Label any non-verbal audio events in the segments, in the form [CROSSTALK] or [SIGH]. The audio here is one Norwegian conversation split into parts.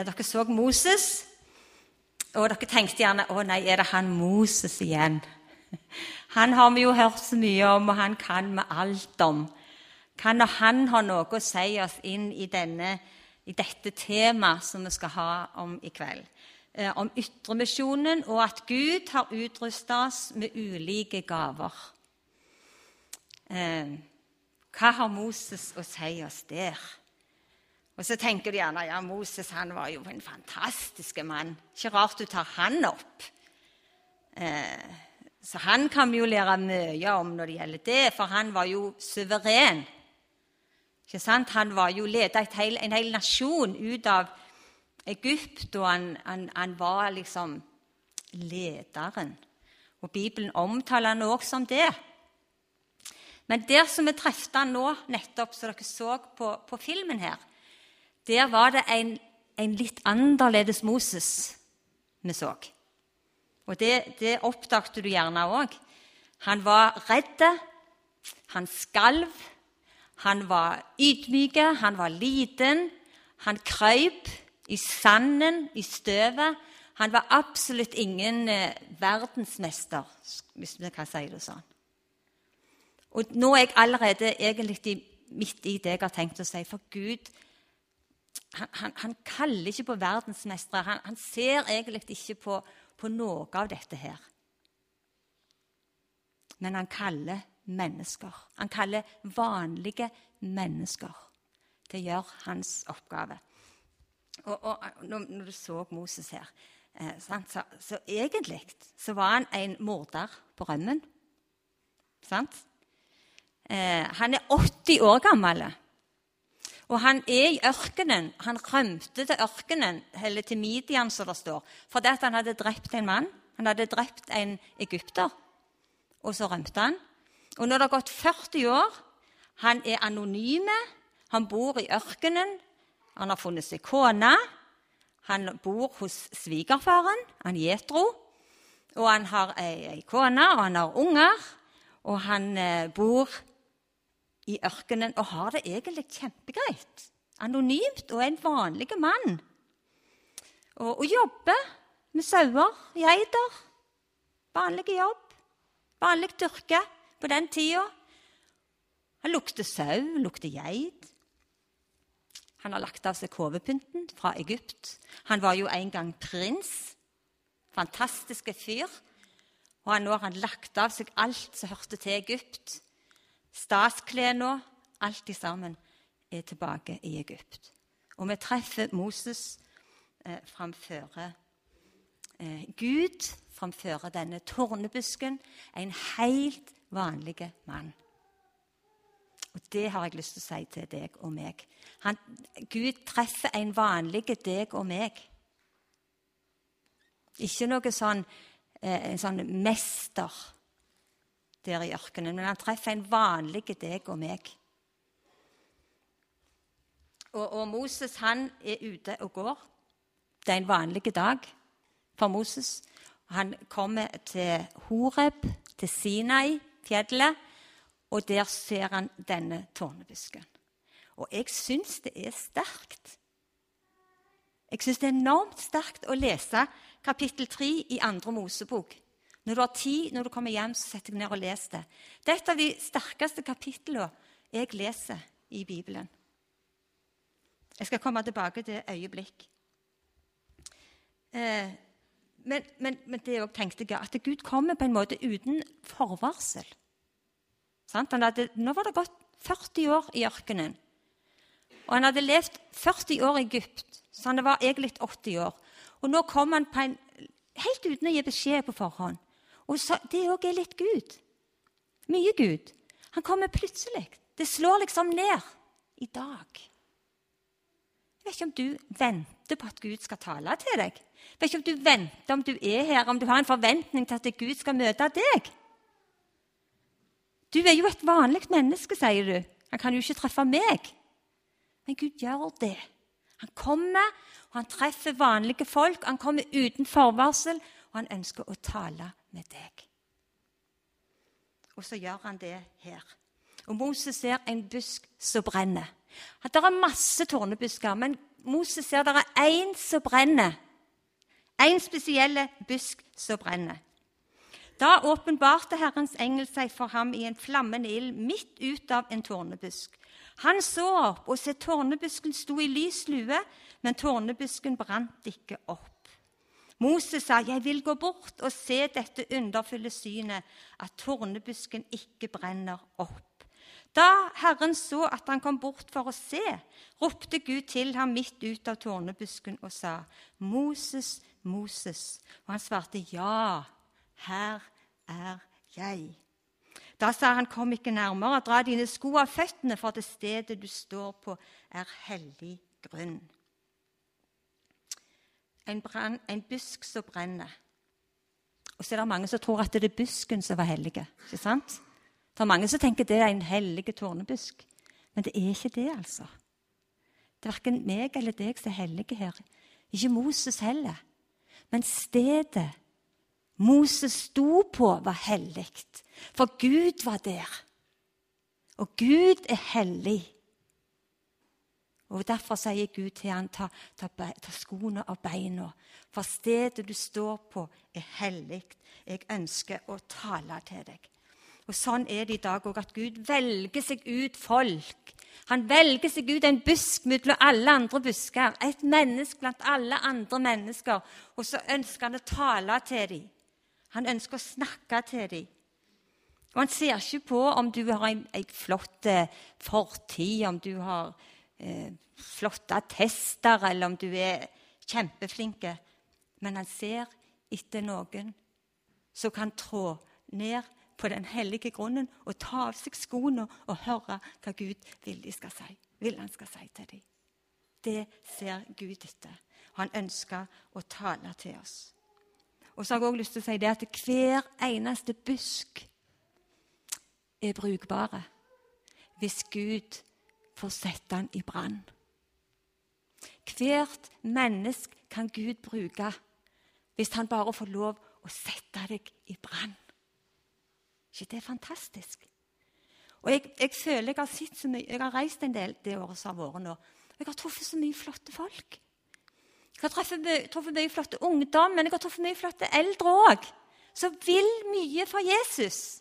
Eh, dere så Moses, og dere tenkte gjerne å nei, er det han Moses igjen? [LAUGHS] Han har vi jo hørt så mye om, og han kan vi alt om. Kan han ha noe å si oss inn i, denne, i dette temaet som vi skal ha om i kveld? Eh, om ytremisjonen, og at Gud har utrustet oss med ulike gaver. Eh, hva har Moses å si oss der? Og så tenker de gjerne ja, Moses han var jo en fantastisk mann. Ikke rart du tar han opp. Eh, så han kan vi jo lære mye om når det gjelder det, for han var jo suveren. Ikke sant? Han var jo leda en hel nasjon ut av Egypt, og han, han, han var liksom lederen. Og Bibelen omtaler han også som det. Men der som vi traff han nå, nettopp, som dere så på, på, filmen her, der var det en, en litt annerledes Moses vi så. Og det, det oppdaget du gjerne òg. Han var redd, han skalv, han var ydmyk, han var liten, han krøyp i sanden, i støvet. Han var absolutt ingen eh, verdensmester, hvis vi kan si det sånn. Og nå er jeg allerede egentlig midt i det jeg har tenkt å si. For Gud han, han, han kaller ikke på verdensmestere. Han, han, ser egentlig ikke på, på noe av dette her. Men han kaller mennesker. Han kaller vanlige mennesker. Det gjør hans oppgave. Og, og når, du så Moses her eh, så, så, egentlig så var han en morder på rømmen. Sant? Eh, han er 80 år gammel. Og han er i ørkenen. Han rømte til ørkenen, eller til Midian, som det står, fordi han hadde drept en mann. Han hadde drept en egypter, og så rømte han. Og nå har det gått 40 år. Han er anonyme. Han bor i ørkenen. Han har funnet seg kone. Han bor hos svigerfaren, han Jetro. Og han har ei, ei kone, og han har unger. Og han eh, bor i ørkenen og har det egentlig kjempegreit. Anonymt og en vanlig mann. Og, og jobber med sauer, geiter. Vanlig jobb. Vanlig dyrke på den tida. Han lukter sau, lukter geit. Han har lagt av seg hovepynten fra Egypt. Han var jo en gang prins. Fantastiske fyr. Og nå har han lagt av seg alt som hørte til Egypt. Stasklærne, alt i sammen, er tilbake i Egypt. Og vi treffer Moses eh, framfor eh, Gud framfor denne tornebusken, en helt vanlig mann. Og det har jeg lyst til å si til deg og meg. Han, Gud treffer en vanlig deg og meg. Ikke noe sånn, eh, en sånn mester der i ørkenen, men han treffer en vanlig deg og meg. Og, og, Moses han er ute og går. Det er en vanlig dag for Moses. Han kommer til Horeb, til Sinai, fjellet, og der ser han denne tårnebusken. Og jeg syns det er sterkt. Jeg syns det er enormt sterkt å lese kapittel 3 i andre Mosebok. Når du har tid, når du kommer hjem, så setter jeg ned og leser det. Det er et av de sterkeste kapitlene jeg leser i Bibelen. Jeg skal komme tilbake til øyeblikk. Eh, men, men, men, det òg tenkte jeg at Gud kommer på en måte uten forvarsel. Hadde, nå var det gått 40 år i ørkenen. Og han hadde levd 40 år i Egypt, så han var egentlig 80 år. Og nå kom han en, helt uten å gi beskjed på forhånd. Og så, Det òg er litt Gud. Mye Gud. Han kommer plutselig. Det slår liksom ned i dag. Jeg vet ikke om du venter på at Gud skal tale til deg. Jeg vet ikke om du venter om du er her, om du har en forventning til at Gud skal møte deg. Du er jo et vanlig menneske, sier du. Han kan jo ikke treffe meg. Men Gud gjør det. Han kommer, og han treffer vanlige folk. Han kommer uten forvarsel, og han ønsker å tale med deg. Og så gjør han det her. Og Moses ser en busk som brenner. Det er masse tornebusker, men Moses ser det er én som brenner. En spesiell busk som brenner. Da åpenbarte Herrens engel seg for ham i en flammende ild midt ut av en tornebusk. Han så opp, og se tornebusken sto i lys lue, men tornebusken brant ikke opp. Moses sa, 'Jeg vil gå bort og se dette underfulle synet, at tornebusken ikke brenner opp.' Da Herren så at han kom bort for å se, ropte Gud til ham midt ut av tornebusken og sa, 'Moses, Moses.' Og han svarte, 'Ja, her er jeg.' Da sa han, 'Kom ikke nærmere, dra dine sko av føttene, for det stedet du står på, er hellig grunn.' En, brand, en busk som brenner. Og så er det mange som tror at det er busken som var hellig. Ikke sant? Det mange som tenker det er en hellig tårnebusk. Men det er ikke det, altså. Det er verken meg eller deg som er hellige her. Ikke Moses heller. Men stedet Moses sto på, var hellig. For Gud var der. Og Gud er hellig. Og Derfor sier Gud til ham, ta, ta, ta skoene av beina, for stedet du står på, er hellig. Jeg ønsker å tale til deg. Og Sånn er det i dag òg, at Gud velger seg ut folk. Han velger seg ut en busk mellom alle andre busker, et menneske blant alle andre mennesker. Og så ønsker han å tale til dem. Han ønsker å snakke til dem. Og han ser ikke på om du har en flott eh, fortid, om du har eh, flotte tester, eller om du er kjempeflinke. Men han ser etter noen som kan trå ned på den hellige grunnen og ta av seg skoene og høre hva Gud vil, skal si, vil han skal si til dem. Det ser Gud etter. Han ønsker å tale til oss. Og så har jeg også lyst til å si det at hver eneste busk er brukbare hvis Gud får sette den i brann. Hvert menneske kan Gud bruke hvis han bare får lov å sette deg i brann. ikke det er fantastisk? Og jeg, jeg, føler jeg har sett så mye, jeg har reist en del det året som har vært nå. Jeg har truffet så mye flotte folk. Jeg har truffet, truffet mye flotte ungdom, men jeg har truffet mye flotte eldre òg. Som vil mye for Jesus.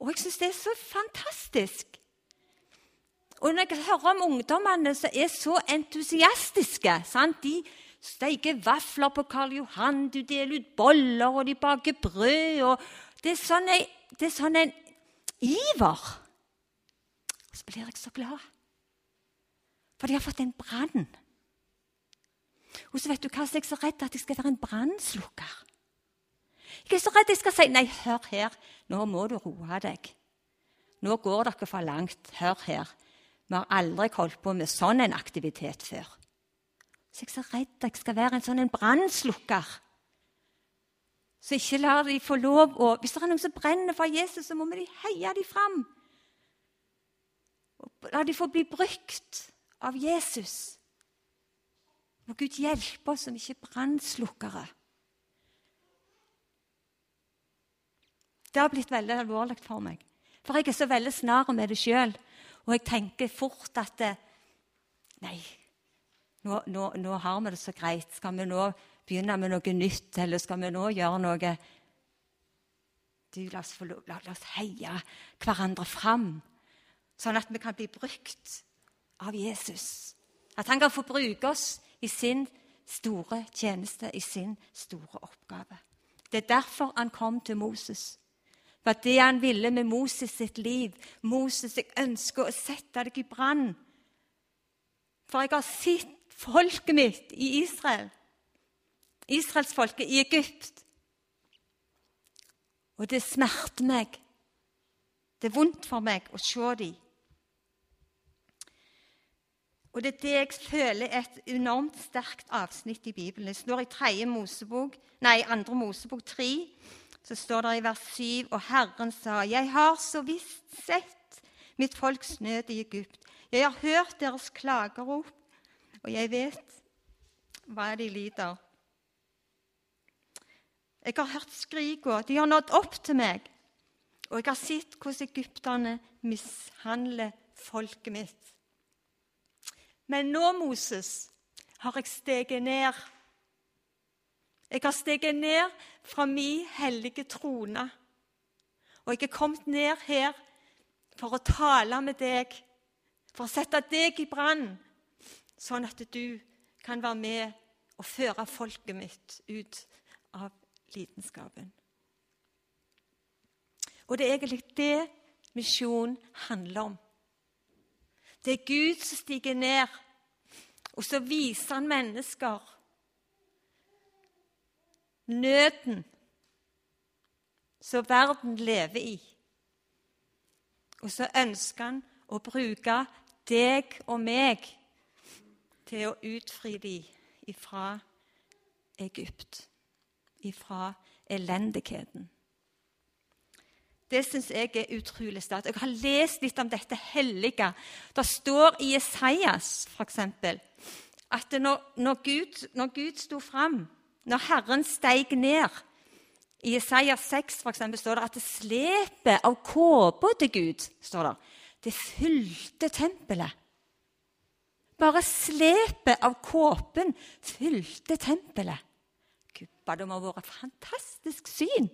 Og jeg syns det er så fantastisk. Og når jeg hører om ungdommene som er så entusiastiske sant? De steker vafler på Karl Johan, du deler ut boller, og de baker brød. og Det er sånn en, det er sånn en iver. Så blir jeg så glad. For de har fått en brann. Og så vet du hva, så er jeg så redd at jeg skal være en brannslukker. Jeg er så redd jeg skal si nei, hør her, nå må du roe deg. Nå går dere for langt. Hør her. Vi har aldri holdt på med sånn en aktivitet før. Så jeg er så redd jeg skal være en sånn en brannslukker. Så ikke lar de få lov å Hvis det er noen som brenner for Jesus, så må vi heie dem fram. La de få bli brukt av Jesus. Må Gud hjelpe oss som ikke er brannslukkere. Det har blitt veldig alvorlig for meg. For jeg er så veldig snar med det sjøl. Og jeg tenker fort at Nei, nå, nå, nå, har vi det så greit. Skal vi nå begynne med noe nytt, eller skal vi nå gjøre noe du, la, oss lov, la, la oss heie hverandre fram, sånn at vi kan bli brukt av Jesus. At han kan få bruke oss i sin store tjeneste, i sin store oppgave. Det er derfor han kom til Moses var det han ville med Moses sitt liv. Moses, jeg ønsker å sette deg i brann. For jeg har sett folket mitt i Israel, israelsfolket i Egypt. Og det smerter meg. Det er vondt for meg å se dem. Og det er det jeg føler er et enormt sterkt avsnitt i Bibelen. Det står i 3. Mosebok, nei, 2. Mosebok 3, så står det i vers 7.: Og Herren sa, Jeg har så visst sett mitt folks nød i Egypt. Jeg har hørt deres klagerop, og jeg vet hva de lider. Jeg har hørt skrika, de har nådd opp til meg. Og jeg har sett hvordan egypterne mishandler folket mitt. Men nå, Moses, har jeg steget ned. Jeg har steget ned fra min hellige trone. Og jeg er kommet ned her for å tale med deg, for å sette deg i brann, sånn at du kan være med og føre folket mitt ut av lidenskapen. Og det er egentlig det misjon handler om. Det er Gud som stiger ned, og så viser han mennesker nøden som verden lever i. Og så ønsker han å bruke deg og meg til å utfri dem ifra Egypt, ifra elendigheten. Det syns jeg er utrolig sterkt. Jeg har lest litt om dette hellige. Det står i Esaias f.eks. at når, når, Gud, når Gud sto fram, når Herren steig ned I Isaiah 6 for eksempel, står det at det slepet av kåpa til Gud står det, det fylte tempelet. Bare slepet av kåpen fylte tempelet. Gubba, det må ha vært et fantastisk syn.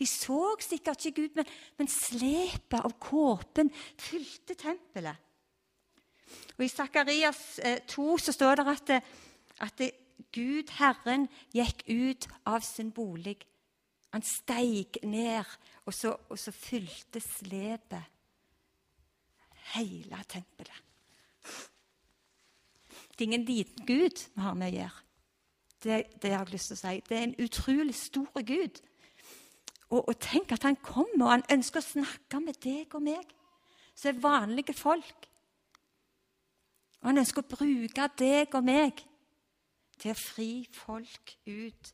De så sikkert ikke Gud, men, men slepet av kåpen fylte tempelet. Og I Sakarias 2 eh, så står det at, at Gud, Herren, gikk ut av sin bolig. Han steig ned, og så, og så fylte slepet hele tempelet. Det er ingen liten Gud vi har med å gjøre. Det, det har jeg lyst til å si. Det er en utrolig stor Gud. Og, og, tenk at han kommer, og han ønsker å snakke med deg og meg, som er vanlige folk. Og han ønsker å bruke deg og meg til å fri folk ut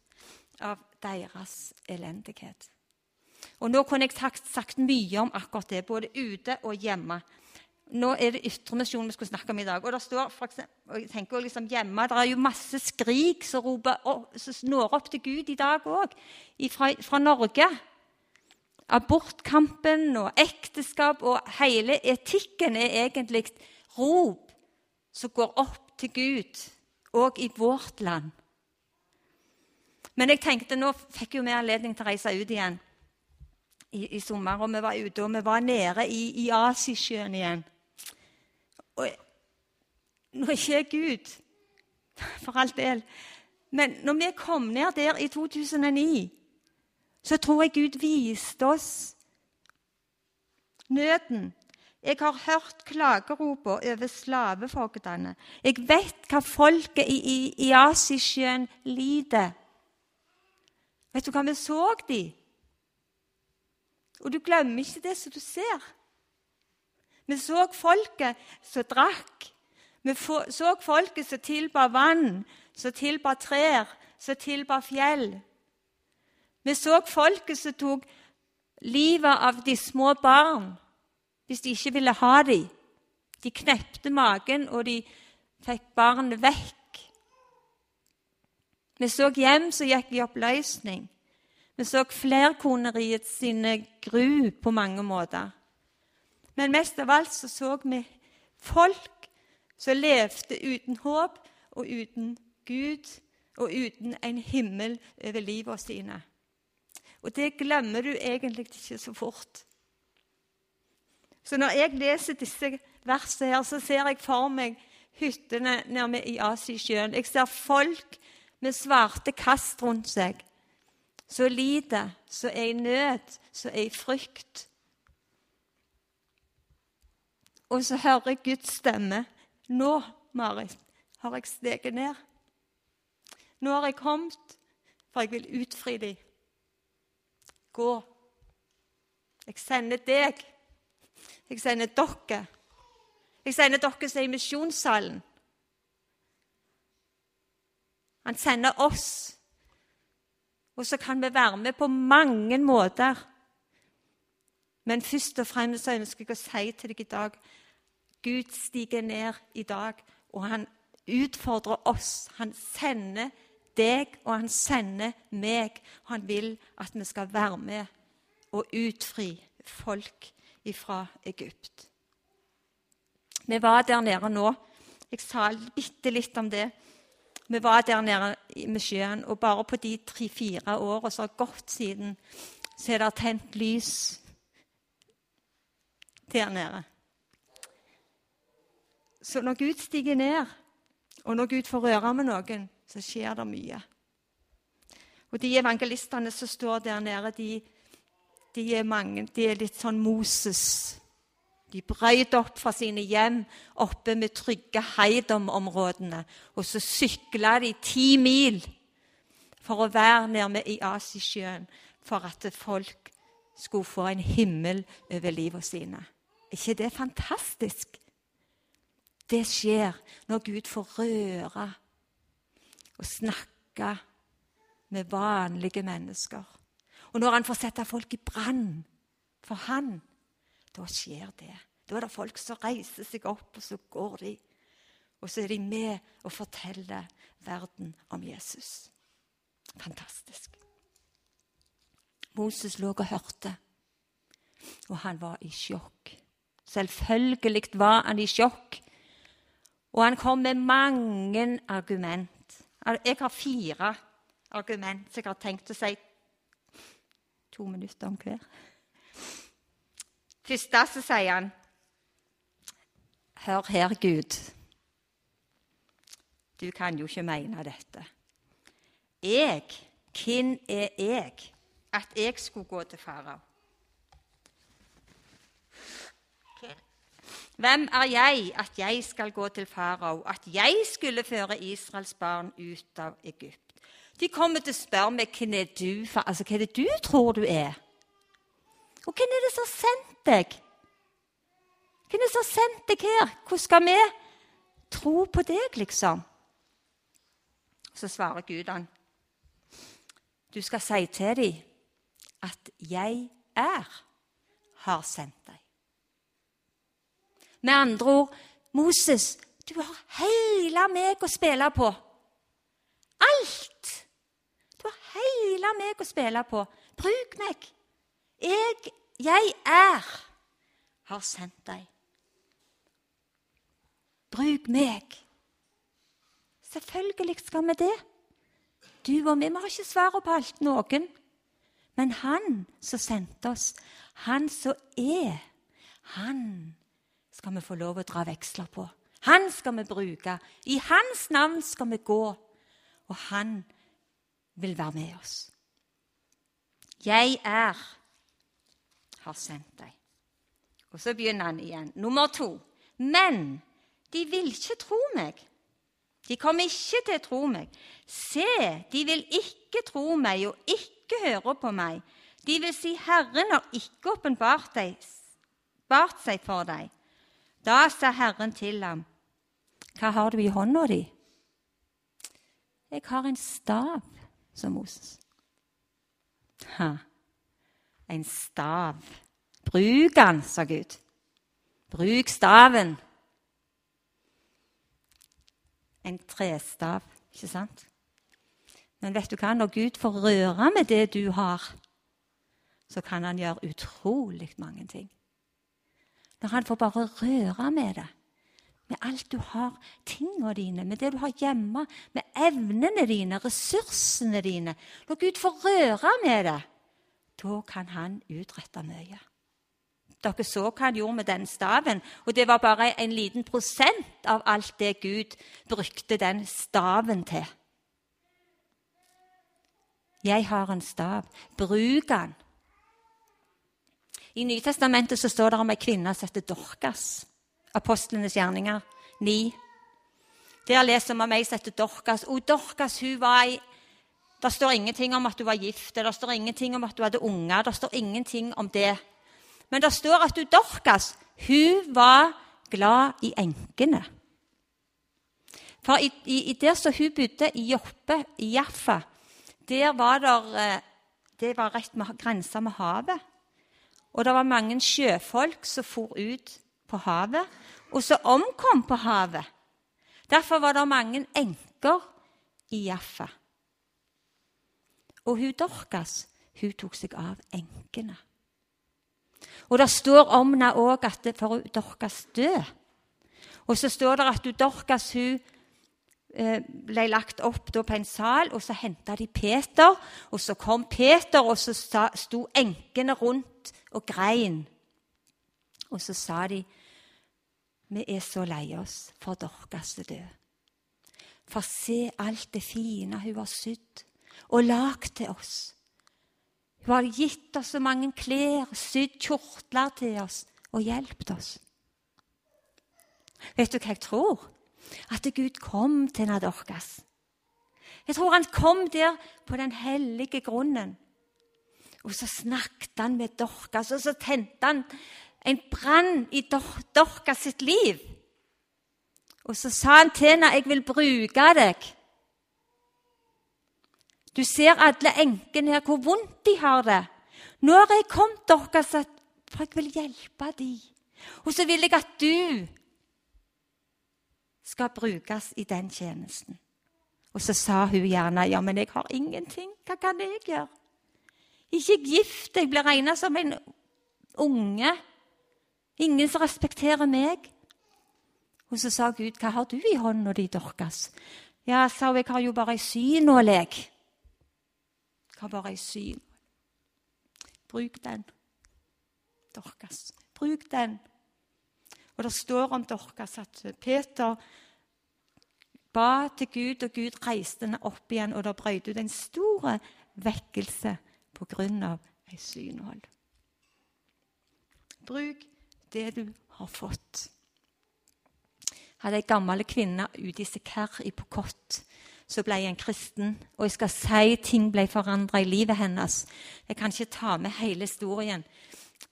av deres elendighet. Og Nå kunne jeg sagt, sagt mye om akkurat det, både ute og hjemme. Nå er det ytremisjonen vi skal snakke om i dag. Og det står for eksempel, og jeg tenker liksom hjemme, Det er jo masse skrik som, roper, som når opp til Gud i dag òg, fra, fra, Norge. Abortkampen og ekteskap og hele etikken er egentlig rop som går opp til Gud, òg i vårt land. Men jeg tenkte, nå fikk jo vi anledning til å reise ut igjen i, i sommer. Og vi var ute, og vi var nede i, i Asisjøen igjen. Og nå er ikke jeg Gud, for all del. Men når vi kom ned der i 2009, så tror jeg Gud viste oss nøden. Jeg har hørt klageropa over slavefogdene. Jeg vet hva folket i, i, i Asisjøen lider. Vet du hva vi så de? Og du glemmer ikke det som du ser. Vi så folket som drakk. Vi så folket som tilba vann, som tilba trær, som tilba fjell. Vi så folket som tok livet av de små barn hvis de ikke ville ha dem. De knepte magen, og de fikk barnet vekk. Vi så hjem som gikk i oppløsning. Vi så flerkoneriet sine gru på mange måter. Men mest av alt så, så vi folk som levde uten håp og uten Gud og uten en himmel over livet sine. Og det glemmer du egentlig ikke så fort. Så når jeg leser disse versene, her, så ser jeg for meg hyttene nede i Asisjøen. Jeg ser folk med svarte kast rundt seg, som lider, som er i nød, som er i frykt. Og så hører jeg Guds stemme. Nå, Marit, har jeg steget ned. Nå har jeg kommet, for jeg vil utfri dem. Gå. Jeg sender deg. Jeg sender dere. Jeg sender dere som er i misjonssalen. Han sender oss. Og så kan vi være med på mange måter. Men først og fremst ønsker jeg å si til deg i dag Gud stiger ned i dag, og han utfordrer oss. Han sender deg, og han sender meg. Han vil at vi skal være med og utfri folk fra Egypt. Vi var der nede nå Jeg sa bitte litt om det. Vi var der nede med sjøen, og bare på de tre-fire åra som har gått siden, så er det tent lys der nede. Så når Gud stiger ned, og når Gud får røre med noen, så skjer det mye. Og de evangelistene som står der nede, de, de, er, mange, de er litt sånn Moses. De brøyt opp fra sine hjem oppe med trygge heidomområdene. Og så sykla de ti mil for å være nærme i Asisjøen for at folk skulle få en himmel over livet sine. Er ikke det fantastisk? Det skjer når Gud får røre og snakke med vanlige mennesker. Og når han får sette folk i brann for han, da skjer det. Da er det folk som reiser seg opp, og så går de. Og så er de med og forteller verden om Jesus. Fantastisk. Moses lå og hørte, og han var i sjokk. Selvfølgelig var han i sjokk. Og han kom med mange argument. Jeg har fire argument som jeg har tenkt å si to minutter om hver. Først så sier han Hør her, Gud. Du kan jo ikke mene dette. Jeg, hvem er jeg at jeg skulle gå til farao? Hvem er jeg at jeg skal gå til farao, at jeg skulle føre Israels barn ut av Egypt? De kommer til å spørre meg hvem er du altså, hva er det du tror du er. Og hvem er det som har sendt deg? Hvem er det som har sendt deg her? Hvordan skal vi tro på deg, liksom? Så svarer Gud han. Du skal si til dem at 'jeg er har sendt deg'. Med andre ord Moses, du har hele meg å spille på. Alt! Har hele meg å spille på. Bruk meg. Jeg, jeg er, har sendt deg. Bruk meg. Selvfølgelig skal vi det. Du og vi, vi har ikke svaret på alt, noen. Men han som sendte oss, han som er, han skal vi få lov å dra veksler på. Han skal vi bruke. I hans navn skal vi gå. Og han vil være med oss. Jeg er har sendt deg. Og så begynner han igjen. Nummer to. Men de vil ikke tro meg. De kommer ikke til å tro meg. Se, de vil ikke tro meg og ikke høre på meg. De vil si Herren har ikke åpenbart seg for deg. Da sa Herren til ham, Hva har du i hånda di? Jeg har en stav, sa Moses. Ha, en stav. Bruk den, sa Gud. Bruk staven. En trestav, ikke sant? Men vet du hva? Når Gud får røre med det du har, så kan han gjøre utrolig mange ting. Når han får bare røre med det. Med alt du har, tingene dine, med det du har hjemme, med evnene dine, ressursene dine. Når Gud får røre med det, da kan han utrette mye. Dere så hva han gjorde med den staven, og det var bare en liten prosent av alt det Gud brukte den staven til. Jeg har en stav. Bruk den. I Nytestamentet så står det om ei kvinne som heter Dorkas. Apostlenes gjerninger 9. Der leser vi om ei som heter Dorkas. Og Dorkas hun var ei Det står ingenting om at hun var gift, det står ingenting om at hun hadde unger. Det står ingenting om det. Men det står at hun Dorkas hun var glad i enkene. For i, i, der som hun bodde, i Joppe, i Jaffa, der var det, det var rett med grensa med havet. Og det var mange sjøfolk som for ut på havet, og som omkom på havet. Derfor var det mange enker i Jaffa. Og hun Dorkas hun tok seg av enkene. Og det står om henne òg at for Dorkas død Og så står det at Dorkas hun eh, ble lagt opp på en sal, og så henta de Peter. Og så kom Peter, og så sto enkene rundt og grein. Og så sa de vi er så lei oss for Dorcas er død. For se alt det fine hun har sydd og lagd til oss. Hun har gitt oss så mange klær, sydd kjortler til oss og hjulpet oss. Vet du hva jeg tror? At Gud kom til Nadorkas. Jeg tror han kom der på den hellige grunnen. Og så snakket han med Dorkas, og så tente han en brann i Dorka sitt liv. Og så sa han til henne, 'Jeg vil bruke deg.' Du ser alle enkene her, hvor vondt de har det. Nå har jeg kommet dere, for jeg vil hjelpe dem. Og så vil jeg at du skal brukes i den tjenesten. Og så sa hun gjerne, 'Ja, men jeg har ingenting. Hva kan jeg gjøre?' Ikke gift. Jeg blir regna som en unge. Ingen som respekterer meg. Og så sa Gud, 'Hva har du i hånda di, Dorkas?' Ja, sa hun, 'Jeg har jo bare ei synål, jeg.' Hva bare ei syn? Bruk den. Dorkas. Bruk den. Og det står om Dorkas at Peter ba til Gud, og Gud reiste henne opp igjen, og det brøt ut en stor vekkelse på grunn av ei synål. Bruk det du har fått. Hadde ei gammel kvinne ute i Sekher i Pokot så ble jeg en kristen. Og jeg skal si ting ble forandra i livet hennes. Jeg kan ikke ta med hele historien.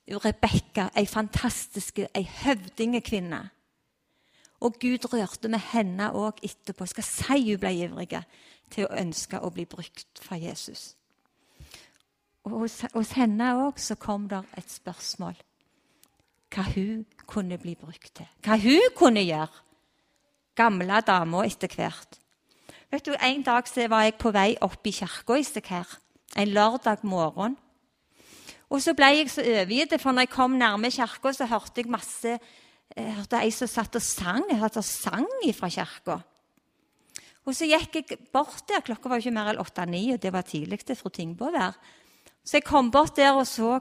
Rebekka, ei fantastisk, ei høvdingekvinne. Og Gud rørte med henne òg etterpå. Jeg skal si hun ble ivrig til å ønske å bli brukt for Jesus. Og hos, hos henne òg så kom det et spørsmål. Hva hun kunne bli brukt til. Hva hun kunne gjøre. Gamle damer etter hvert. Vet du, En dag så var jeg på vei opp i kirka i Stekær. En lørdag morgen. Og så ble jeg så overgitt, for når jeg kom nærme kirka, så hørte jeg masse jeg hørte ei som satt og sang. Jeg hørte sang fra kirka. Og så gikk jeg bort der. Klokka var ikke mer enn åtte-ni, og det var tidlig fru Tingbo der. Så jeg kom bort der og så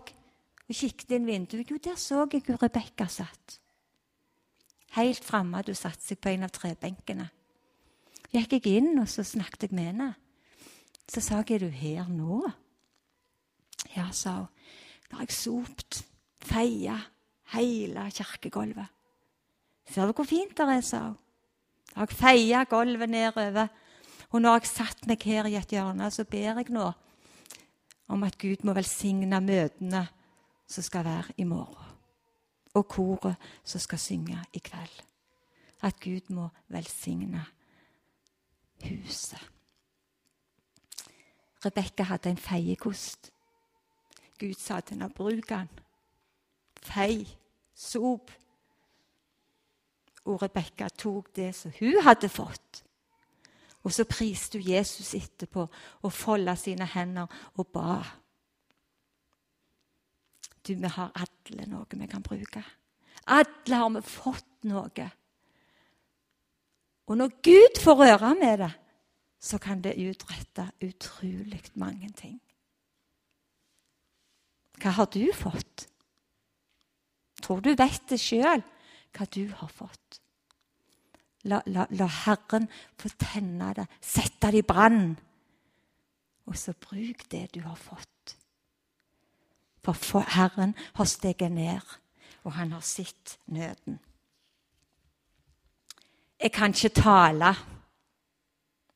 og kikket inn vinduet. Jo, der så jeg hvor Rebekka satt. Helt framme. hun satt seg på en av trebenkene gikk jeg inn og så snakket jeg med henne. Så sa jeg, 'Er du her nå?' Ja, sa hun. 'Nå har jeg sopt, feia hele kirkegulvet.' 'Ser du hvor fint det er?' sa hun. 'Da har jeg feia gulvet nedover.' Og når jeg satt meg her i et hjørne, så ber jeg nå om at Gud må velsigne møtene som skal være i morgen, og koret som skal synge i kveld. At Gud må velsigne huset. Rebekka hadde en feiekost. Gud sa til henne, bruk den. Fei, sop. Og Rebekka tok det som hun hadde fått. Og så priste hun Jesus etterpå og folda sine hender og ba. Du, vi har alle noe vi kan bruke. Alle har vi fått noe. Og når Gud får røre med det, så kan det utrette utrolig mange ting. Hva har du fått? Tror du vet det sjøl hva du har fått? La, la, la, Herren få tenne det, sette det i brann. Og så bruk det du har fått. For Herren har steget ned, og han har sett nøden. 'Jeg kan ikke tale'.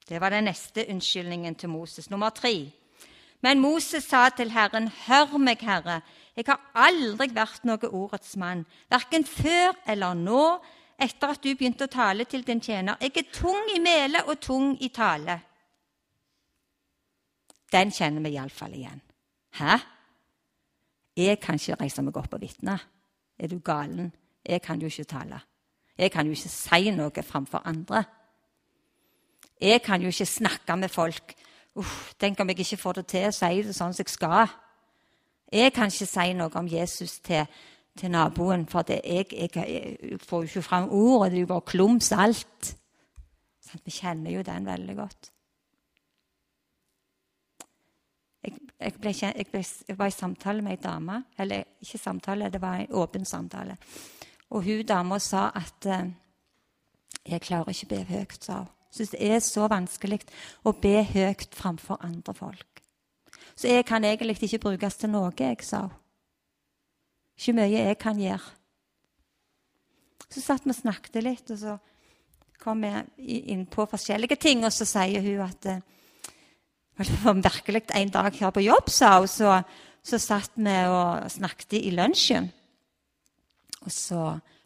Det var den neste unnskyldningen til Moses. Nummer tre. Men Moses sa til Herren, 'Hør meg, Herre, jeg har aldri vært noe ordets mann, verken før eller nå, etter at du begynte å tale til din tjener. Jeg er tung i mele og tung i tale.' Den kjenner vi iallfall igjen. Hæ? Jeg kan ikke reise meg opp og vitne. Er du galen? Jeg kan jo ikke tale. Jeg kan jo ikke si noe framfor andre. Jeg kan jo ikke snakke med folk. Uff, tenk om jeg ikke får det til å si det sånn som jeg skal. Jeg kan ikke si noe om Jesus til til naboen, for jeg, jeg, jeg, får jo ikke fram ordet. Det er jo bare klums alt. Sånn, vi kjenner jo den veldig godt. Jeg, ble, ble, jeg, var i samtale med ei dame. Eller ikke samtale, det var en åpen samtale. Og hun dama sa at eh, 'Jeg klarer ikke å be høyt', sa hun. Syns det er så vanskelig å be høyt framfor andre folk. Så jeg kan egentlig ikke brukes til noe, jeg, sa hun. Ikke mye jeg kan gjøre. Så satt vi og snakket litt, og så kom vi inn på forskjellige ting, og så sier hun at det var virkelig en dag her på jobb, sa hun, så, så satt vi og snakket i lunsjen. Og så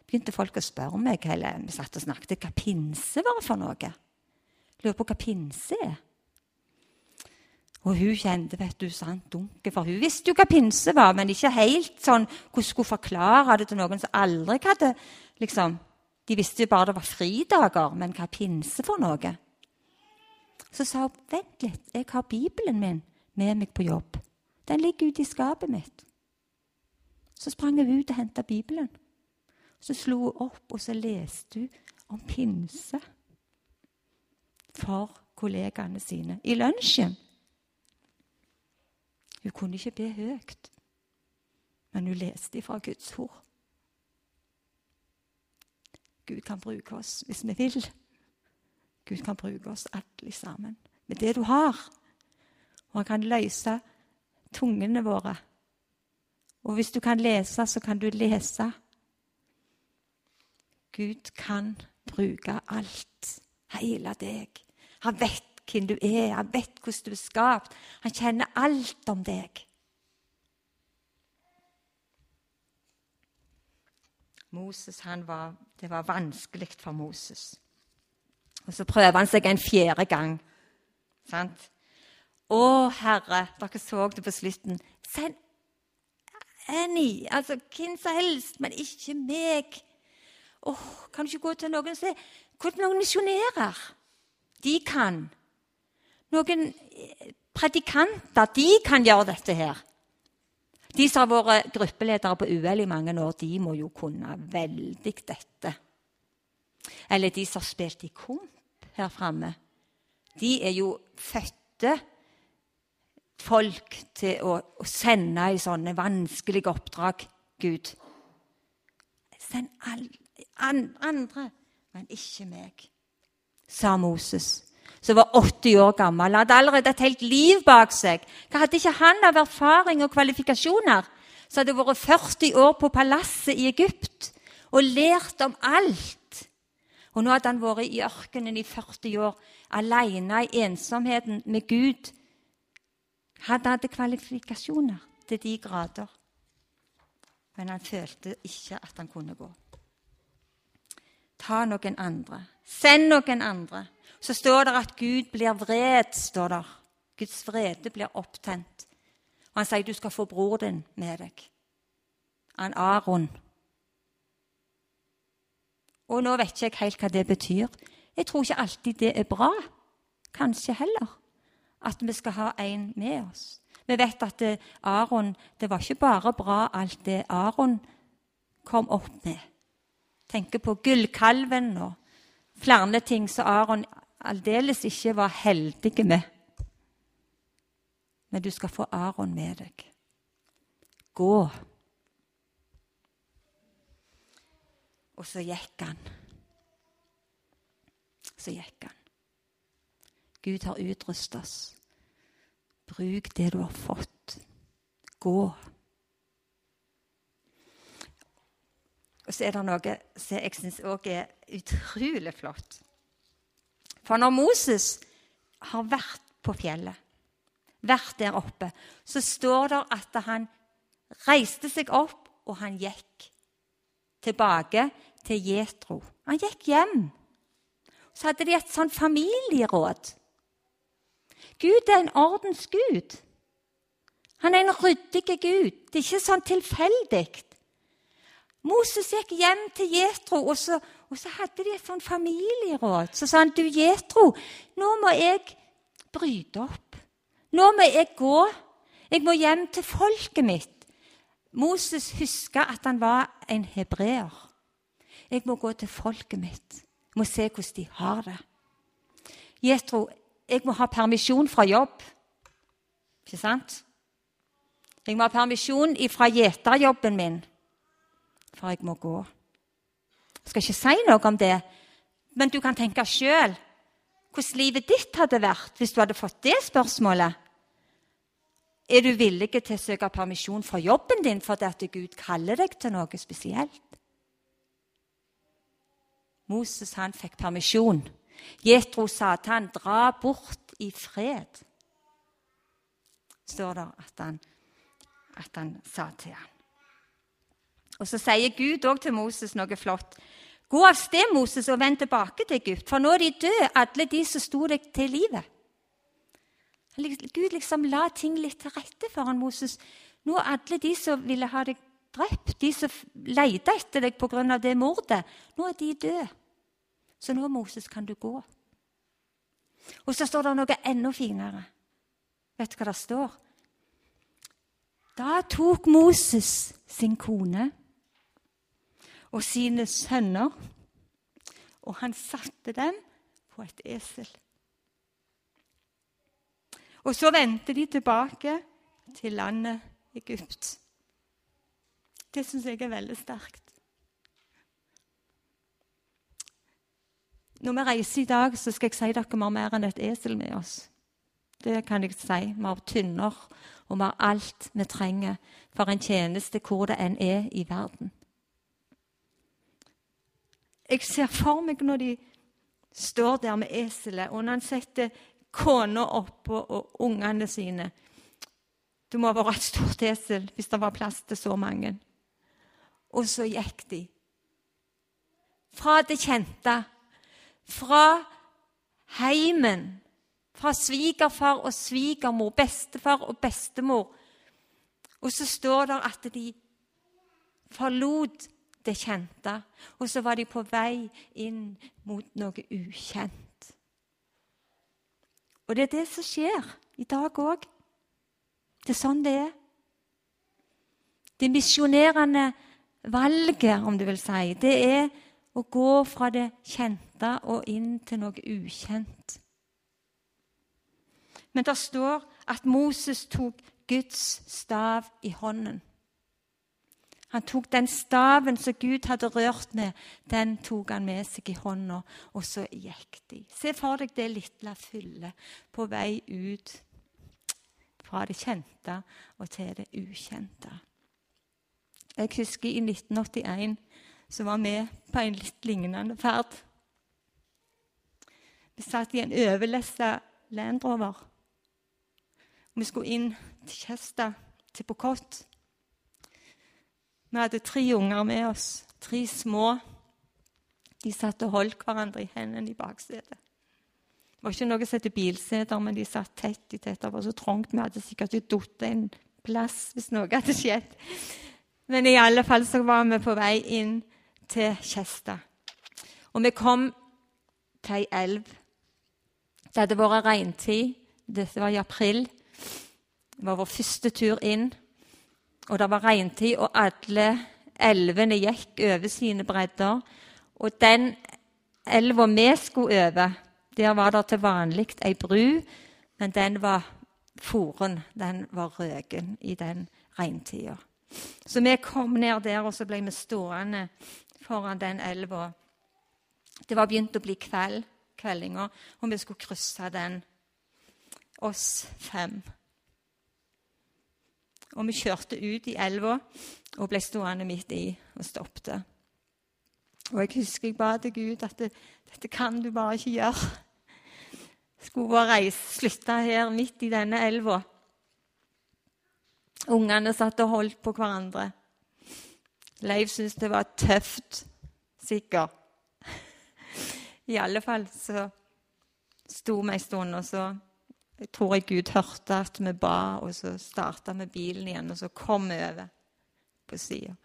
begynte folk å spørre meg eller vi satt og snakket, hva pinse var for noe. Lurer på hva pinse er. Og hun kjente vet du, sant dunke, for hun visste jo hva pinse var, men ikke helt sånn hvordan skulle forklare det til noen som aldri hadde liksom, De visste jo bare det var fridager, men hva pinse for noe? Så sa hun vent litt, jeg har Bibelen min med meg på jobb. Den ligger ute i skapet mitt. Så sprang hun ut og henta Bibelen. Så slo hun opp, og så leste hun om pinse for kollegaene sine i lunsjen. Hun kunne ikke be høyt, men hun leste fra Guds ord. Gud kan bruke oss hvis vi vil. Gud kan bruke oss alle sammen med det du har. Og han kan løse tungene våre. Og hvis du kan lese, så kan du lese. Gud kan bruke alt. Hele deg. Han vet hvem du er, han vet hvordan du er skapt. Han kjenner alt om deg. Moses, var, Det var vanskelig for Moses. Og så prøver han seg en fjerde gang. Sant? Å, Herre, dere så det på slutten. Send any, altså hvem som helst, men ikke meg. Åh, Kan du ikke gå til noen og Hva med noen misjonærer? De kan. Noen eh, predikanter, de kan gjøre dette her. De som har vært gruppeledere på UL i mange år, de må jo kunne veldig dette. Eller de som har spilt i komp her framme. De er jo fødte folk til å, å sende i sånne vanskelige oppdrag, Gud. Send alle andre, men ikke meg, sa Moses, som var 80 år gammel. Hadde allerede et helt liv bak seg. Hva hadde ikke han av erfaring og kvalifikasjoner? Så hadde vært 40 år på palasset i Egypt og lært om alt. Og nå hadde han vært i ørkenen i 40 år, alene i ensomheten med Gud. Han hadde kvalifikasjoner til de grader. Men han følte ikke at han kunne gå. Ta noen andre. Send noen andre. Så står det at Gud blir vred. står der. Guds vrede blir opptent. Og Han sier du skal få bror din med deg. Han Aron. Og nå vet ikke jeg helt hva det betyr. Jeg tror ikke alltid det er bra. Kanskje heller. At vi skal ha en med oss. Vi vet at det, Aron Det var ikke bare bra alt det Aron kom opp med. Tenker på gullkalven og flere ting som Aron aldeles ikke var heldig med. Men du skal få Aron med deg. Gå. Og så gikk han. Så gikk han. Gud har utrustet oss. Bruk det du har fått. Gå. Og så er det noe som jeg syns òg er utrolig flott. For når Moses har vært på fjellet, vært der oppe, så står det at han reiste seg opp, og han gikk tilbake til Jetro. Han gikk hjem. Så hadde de et sånn familieråd. Gud er en ordens gud. Han er en ryddig gud. Det er ikke sånn tilfeldig. Moses gikk hjem til Jetro, og, og, så hadde de et sånn familieråd. Så sa han, 'Du, Jetro, nå må jeg bryte opp. Nå må jeg gå. Jeg må hjem til folket mitt.' Moses huska at han var en hebreer. Jeg må gå til folket mitt. Jeg må se hvordan de har det. Jetro, jeg må ha permisjon fra jobb. Ikke sant? Jeg må ha permisjon fra gjeterjobben min, for jeg må gå. Jeg skal ikke si noe om det, men du kan tenke sjøl hvordan livet ditt hadde vært hvis du hadde fått det spørsmålet. Er du villig til å søke permisjon fra jobben din fordi at Gud kaller deg til noe spesielt? Moses han fikk permisjon. Jetro sa til han, 'Dra bort i fred', står det at han, at han sa til han. Og Så sier Gud òg til Moses noe flott. Gå av sted, Moses, og vend tilbake til Egypt, for nå er de døde, alle de som sto deg til livet. Gud liksom la ting litt til rette for han Moses. Nå alle de som ville ha deg drept, de som leita etter deg pga. det mordet, nå er de døde. Så nå, Moses, kan du gå. Og så står det noe enda finere. Vet du hva det står? Da tok Moses sin kone og sine sønner, og han satte dem på et esel. Og så vendte de tilbake til landet Egypt. Det syns jeg er veldig sterkt. Når vi reiser i dag, så skal jeg si dere har mer enn et esel med oss. Det kan jeg si. Vi har tynner, og vi har alt vi trenger for en tjeneste hvor det enn er i verden. Jeg ser for meg når de står der med eselet, og når han setter kona oppå og ungene sine Det må ha vært et stort esel hvis det var plass til så mange. Og så gikk de. Fra det kjente, fra heimen, fra svigerfar og svigermor, bestefar og bestemor. Og så står det at de forlot det kjente, og så var de på vei inn mot noe ukjent. Og det er det som skjer i dag òg. Det er sånn det er. Det misjonerende valget, om du vil si, det er å gå fra det kjente og inn til noe ukjent. Men det står at Moses tok Guds stav i hånden. Han tok den staven som Gud hadde rørt med, den tok han med seg i hånda, og så gikk de. Se for deg det lille fyllet på vei ut fra det kjente og til det ukjente. Jeg husker i 1981 så var vi på en litt lignende ferd. Vi satt i en overlessa Land Rover. Vi skulle inn til Kjesta, til Pokot. Vi hadde tre unger med oss, tre små. De satt og holdt hverandre i hendene i baksetet. Det var ikke noe som het bilseter, men de satt tett i tett. Det var så trangt. Vi hadde sikkert falt en plass hvis noe hadde skjedd. Men i alle fall så var vi på vei inn til Kjesta. Og vi kom til ei elv. Det hadde vært regntid. Dette var i april. Det var vår første tur inn og det var regntid, og alle elvene gikk over sine bredder. Og den elva vi skulle over, der var det til vanlig ei bru, men den var foren. Den var røken i den regntida. Så vi kom ned der, og så ble vi stående foran den elva. Det var begynt å bli kveld, kveldinger, og vi skulle krysse den, oss fem. Og vi kjørte ut i elva og ble stående midt i og stoppet. Og jeg husker jeg ba til Gud at det, dette kan du bare ikke gjøre. Skulle bare reise, slutte her midt i denne elva. Ungene satt og holdt på hverandre. Leiv syntes det var tøft, sikkert. I alle fall så sto vi en stund, og så jeg tror jeg Gud hørte at vi ba, og så starta vi bilen igjen, og så kom vi over på sida.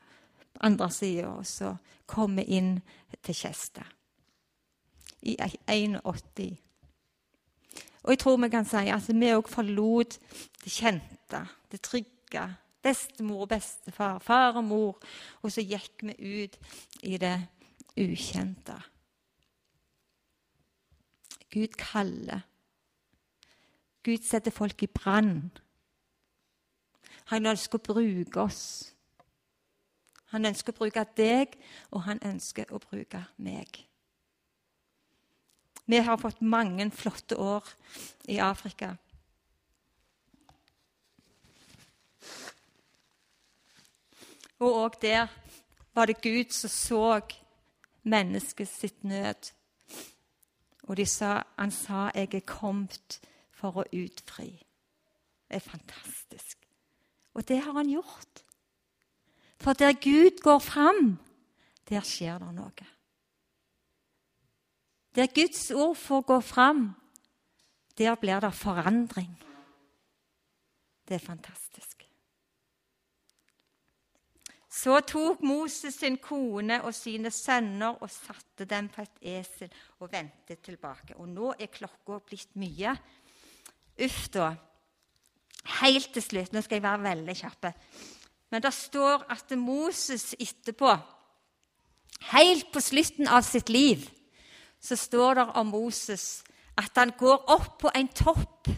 Andre sida, og så kom vi inn til Kjesta. I 81. Og jeg tror vi kan si at vi òg forlot det kjente, det trygge, Bestemor og bestefar, far og mor. Og så gikk vi ut i det ukjente. Gud kaller. Gud setter folk i brann. Han ønsker å bruke oss. Han ønsker å bruke deg, og han ønsker å bruke meg. Vi har fått mange flotte år i Afrika. Og òg der var det Gud som så mennesket sitt nød. Og sa, han sa 'Jeg er kommet for å utfri'. Det er fantastisk. Og det har han gjort. For der Gud går fram, der skjer det noe. Der Guds ord får gå fram, der blir det forandring. Det er fantastisk. Så tok Moses sin kone og sine sønner og satte dem på et esel og vendte tilbake. Og nå er klokka blitt mye. Uff, da. Helt til slutt Nå skal jeg være veldig kjapp. Men det står at Moses etterpå, helt på slutten av sitt liv, så står det om Moses at han går opp på en topp.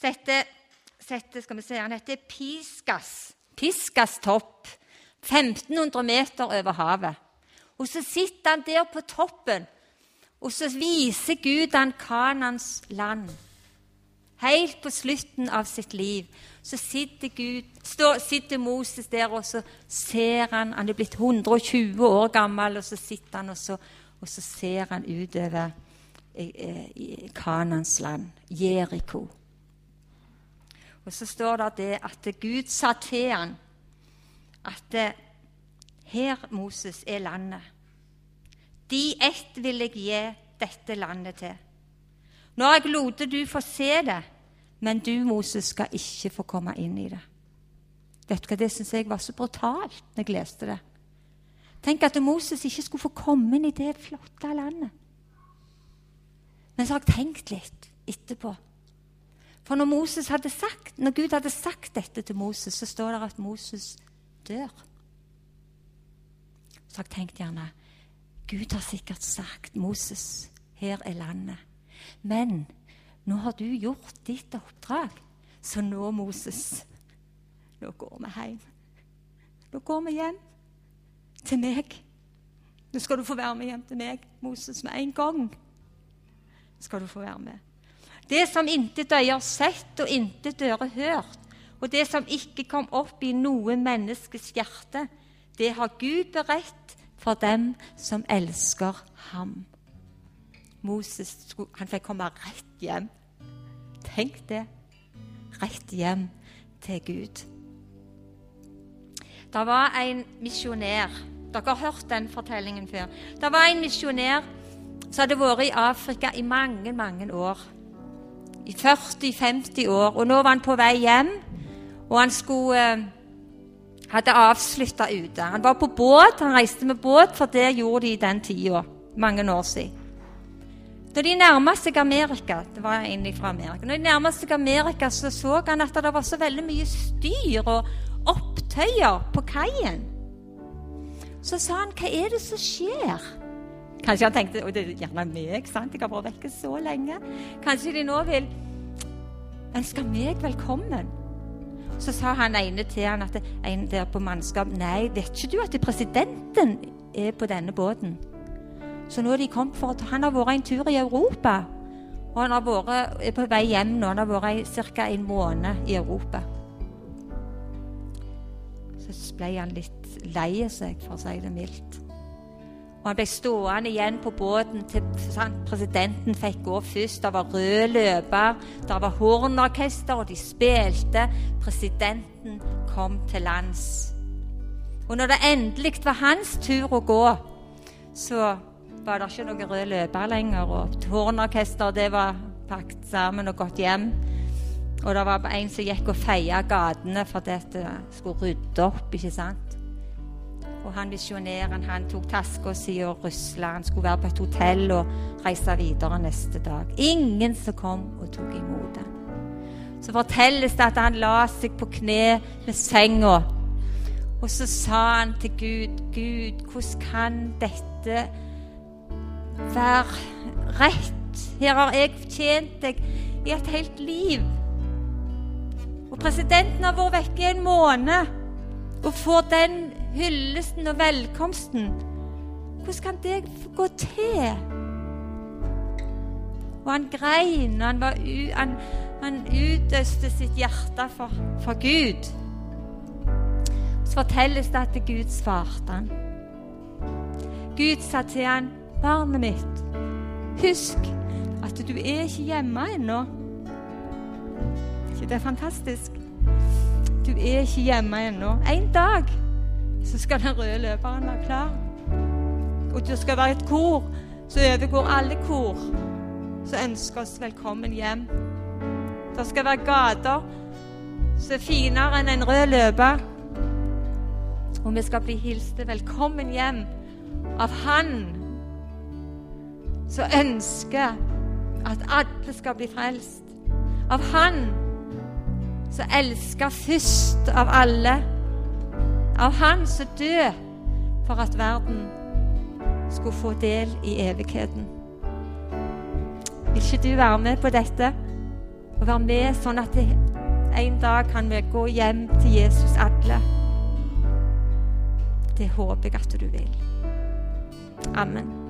Sette, sette, skal vi se, Han heter Piskas. Piskas topp. 1500 meter over havet. Og så sitter han der på toppen, og så viser Gud han Kanans land. Helt på slutten av sitt liv så sitter, Gud, stå, sitter Moses der, og så ser han Han er blitt 120 år gammel, og så sitter han og så og så ser han utover i Kanans land, Jeriko. Og så står det det at Gud sa til han at her, Moses, er landet. De ett vil jeg gi dette landet til. Nå har jeg latt du få se det, men du, Moses, skal ikke få komme inn i det. Hva, Det syns jeg var så brutalt når jeg leste det. Tenk at Moses ikke skulle få komme inn i det flotte landet. Men så har jeg tenkt litt etterpå. For når, Moses hadde sagt, når Gud hadde sagt dette til Moses, så står det at Moses dør. Så har jeg tenkt gjerne Gud har sikkert sagt, 'Moses, her er landet.' Men nå har du gjort ditt oppdrag, så nå, Moses, nå går vi hjem. Nå går vi hjem til meg. Nå skal du få være med hjem til meg, Moses, med en gang. skal du få være med. Det som intet øye har sett og intet øre hørt, og det som ikke kom opp i noe menneskes hjerte, det har Gud beredt for dem som elsker ham. Moses han fikk komme rett hjem. Tenk det. Rett hjem til Gud. Det var en misjonær dere har hørt den fortellingen før. Det var en misjonær som hadde vært i Afrika i mange, mange år. I 40-50 år. Og nå var han på vei hjem, og han skulle eh, hadde avslutta ute. Han var på båt, han reiste med båt, for det gjorde de den tida. Mange år siden. Da de nærma seg Amerika det var fra Amerika, når de nærma seg Amerika, så så han at det var så veldig mye styr og opptøyer på kaien. Så sa han, 'Hva er det som skjer?' Kanskje han tenkte og det er gjerne meg, sant? jeg har vært vekke så lenge. Kanskje de nå vil ønske meg velkommen. Så sa han ene til han at en der på mannskap Nei, vet ikke du at presidenten er på denne båten? Så nå er de kommet for at Han har vært en tur i Europa. Og han har vært, er på vei hjem nå. Han har vært ca. en måned i Europa. Så ble han litt lei seg, for å si det mildt. Og Han ble stående igjen på båten til presidenten fikk gå først. Det var rød løper, det var hornorkester, og de spilte. Presidenten kom til lands. Og når det endelig var hans tur å gå, så var det ikke noen rød løper lenger. Og tårnorkester, det var pakket sammen og gått hjem. Og det var en som gikk og feia gatene fordi det skulle rydde opp. ikke sant? Og han misjonæren han tok taska si og rusla. Han skulle være på et hotell og reise videre neste dag. Ingen som kom og tok imot ham. så fortelles det at han la seg på kne med senga. Og så sa han til Gud, Gud, hvordan kan dette være rett? Her har jeg tjent deg i et helt liv. Og presidenten har vært vekke i en måned og får den hyllesten og velkomsten. Hvordan kan det gå til? Og han grein, og han, han, han utøste sitt hjerte for, for Gud. Så fortelles det at Gud svarte han. Gud sa til han, 'Barnet mitt, husk at du er ikke hjemme ennå.' det er fantastisk? Du er ikke hjemme ennå. En dag så skal den røde løperen være klar. Og det skal være et kor som overgår alle kor, som ønsker oss velkommen hjem. Det skal være gater som er finere enn en rød løper. Og vi skal bli hilste velkommen hjem av Han som ønsker at alle skal bli frelst. Av Han som elsker først av alle. Av Han som døde for at verden skulle få del i evigheten. Vil ikke du være med på dette? Og være med sånn at det, en dag kan vi gå hjem til Jesus alle. Det håper jeg at du vil. Amen.